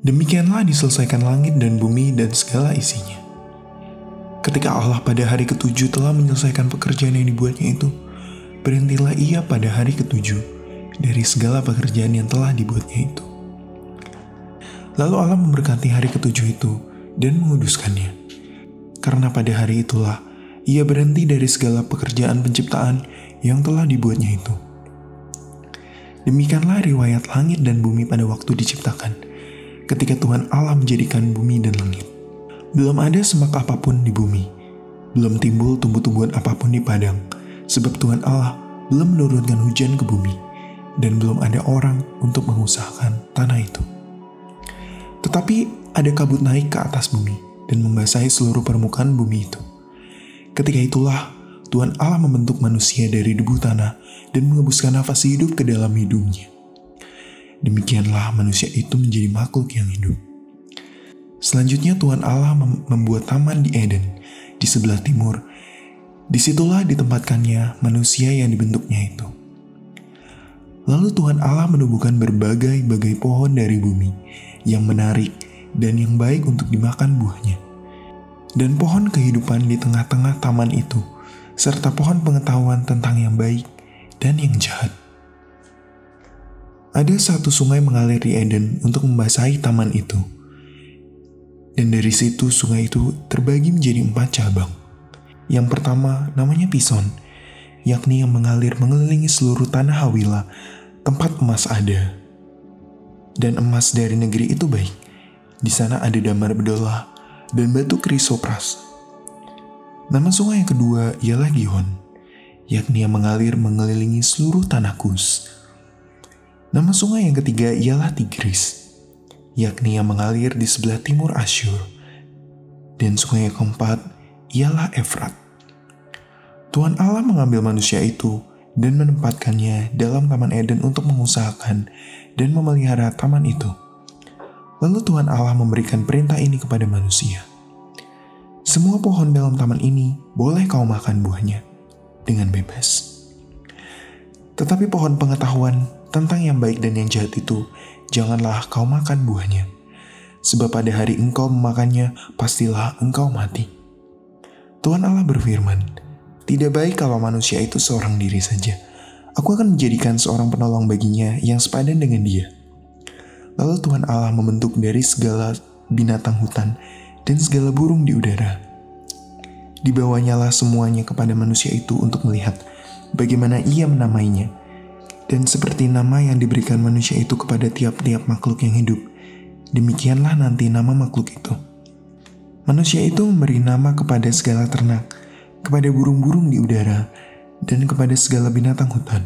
Demikianlah diselesaikan langit dan bumi dan segala isinya. Ketika Allah pada hari ketujuh telah menyelesaikan pekerjaan yang dibuatnya itu, berhentilah ia pada hari ketujuh dari segala pekerjaan yang telah dibuatnya itu. Lalu Allah memberkati hari ketujuh itu dan menguduskannya. Karena pada hari itulah ia berhenti dari segala pekerjaan penciptaan yang telah dibuatnya itu. Demikianlah riwayat langit dan bumi pada waktu diciptakan, ketika Tuhan Allah menjadikan bumi dan langit. Belum ada semak apa pun di bumi, belum timbul tumbuh-tumbuhan apa pun di padang, sebab Tuhan Allah belum menurunkan hujan ke bumi, dan belum ada orang untuk mengusahakan tanah itu. Tetapi ada kabut naik ke atas bumi dan membasahi seluruh permukaan bumi itu. Ketika itulah Tuhan Allah membentuk manusia dari debu tanah dan mengembuskan nafas hidup ke dalam hidungnya. Demikianlah manusia itu menjadi makhluk yang hidup. Selanjutnya Tuhan Allah mem membuat taman di Eden, di sebelah timur. Di situlah ditempatkannya manusia yang dibentuknya itu. Lalu Tuhan Allah menumbuhkan berbagai-bagai pohon dari bumi yang menarik dan yang baik untuk dimakan buahnya. Dan pohon kehidupan di tengah-tengah taman itu serta pohon pengetahuan tentang yang baik dan yang jahat. Ada satu sungai mengalir di Eden untuk membasahi taman itu. Dan dari situ sungai itu terbagi menjadi empat cabang. Yang pertama namanya Pison, yakni yang mengalir mengelilingi seluruh tanah Hawila, tempat emas ada. Dan emas dari negeri itu baik. Di sana ada damar bedolah dan batu krisopras Nama sungai yang kedua ialah Gihon, yakni yang mengalir mengelilingi seluruh tanah Kus. Nama sungai yang ketiga ialah Tigris, yakni yang mengalir di sebelah timur Asyur. Dan sungai yang keempat ialah Efrat. Tuhan Allah mengambil manusia itu dan menempatkannya dalam Taman Eden untuk mengusahakan dan memelihara taman itu. Lalu Tuhan Allah memberikan perintah ini kepada manusia. Semua pohon dalam taman ini boleh kau makan buahnya dengan bebas. Tetapi pohon pengetahuan tentang yang baik dan yang jahat itu, janganlah kau makan buahnya. Sebab pada hari engkau memakannya, pastilah engkau mati. Tuhan Allah berfirman, Tidak baik kalau manusia itu seorang diri saja. Aku akan menjadikan seorang penolong baginya yang sepadan dengan dia. Lalu Tuhan Allah membentuk dari segala binatang hutan dan segala burung di udara. Dibawanyalah semuanya kepada manusia itu untuk melihat bagaimana ia menamainya. Dan seperti nama yang diberikan manusia itu kepada tiap-tiap makhluk yang hidup, demikianlah nanti nama makhluk itu. Manusia itu memberi nama kepada segala ternak, kepada burung-burung di udara, dan kepada segala binatang hutan.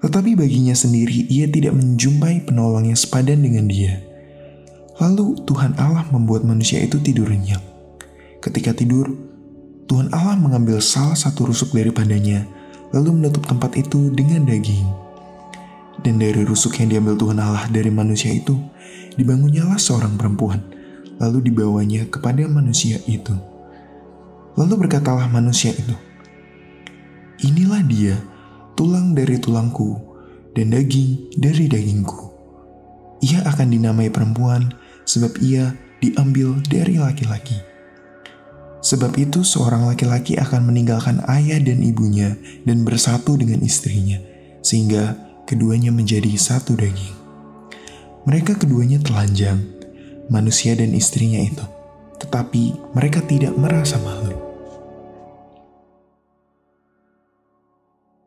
Tetapi baginya sendiri ia tidak menjumpai penolong yang sepadan dengan dia Lalu Tuhan Allah membuat manusia itu tidur nyenyak. Ketika tidur, Tuhan Allah mengambil salah satu rusuk daripadanya, lalu menutup tempat itu dengan daging. Dan dari rusuk yang diambil Tuhan Allah dari manusia itu, dibangunnyalah seorang perempuan, lalu dibawanya kepada manusia itu. Lalu berkatalah manusia itu, Inilah dia, tulang dari tulangku, dan daging dari dagingku. Ia akan dinamai perempuan sebab ia diambil dari laki-laki. Sebab itu seorang laki-laki akan meninggalkan ayah dan ibunya dan bersatu dengan istrinya, sehingga keduanya menjadi satu daging. Mereka keduanya telanjang, manusia dan istrinya itu, tetapi mereka tidak merasa malu.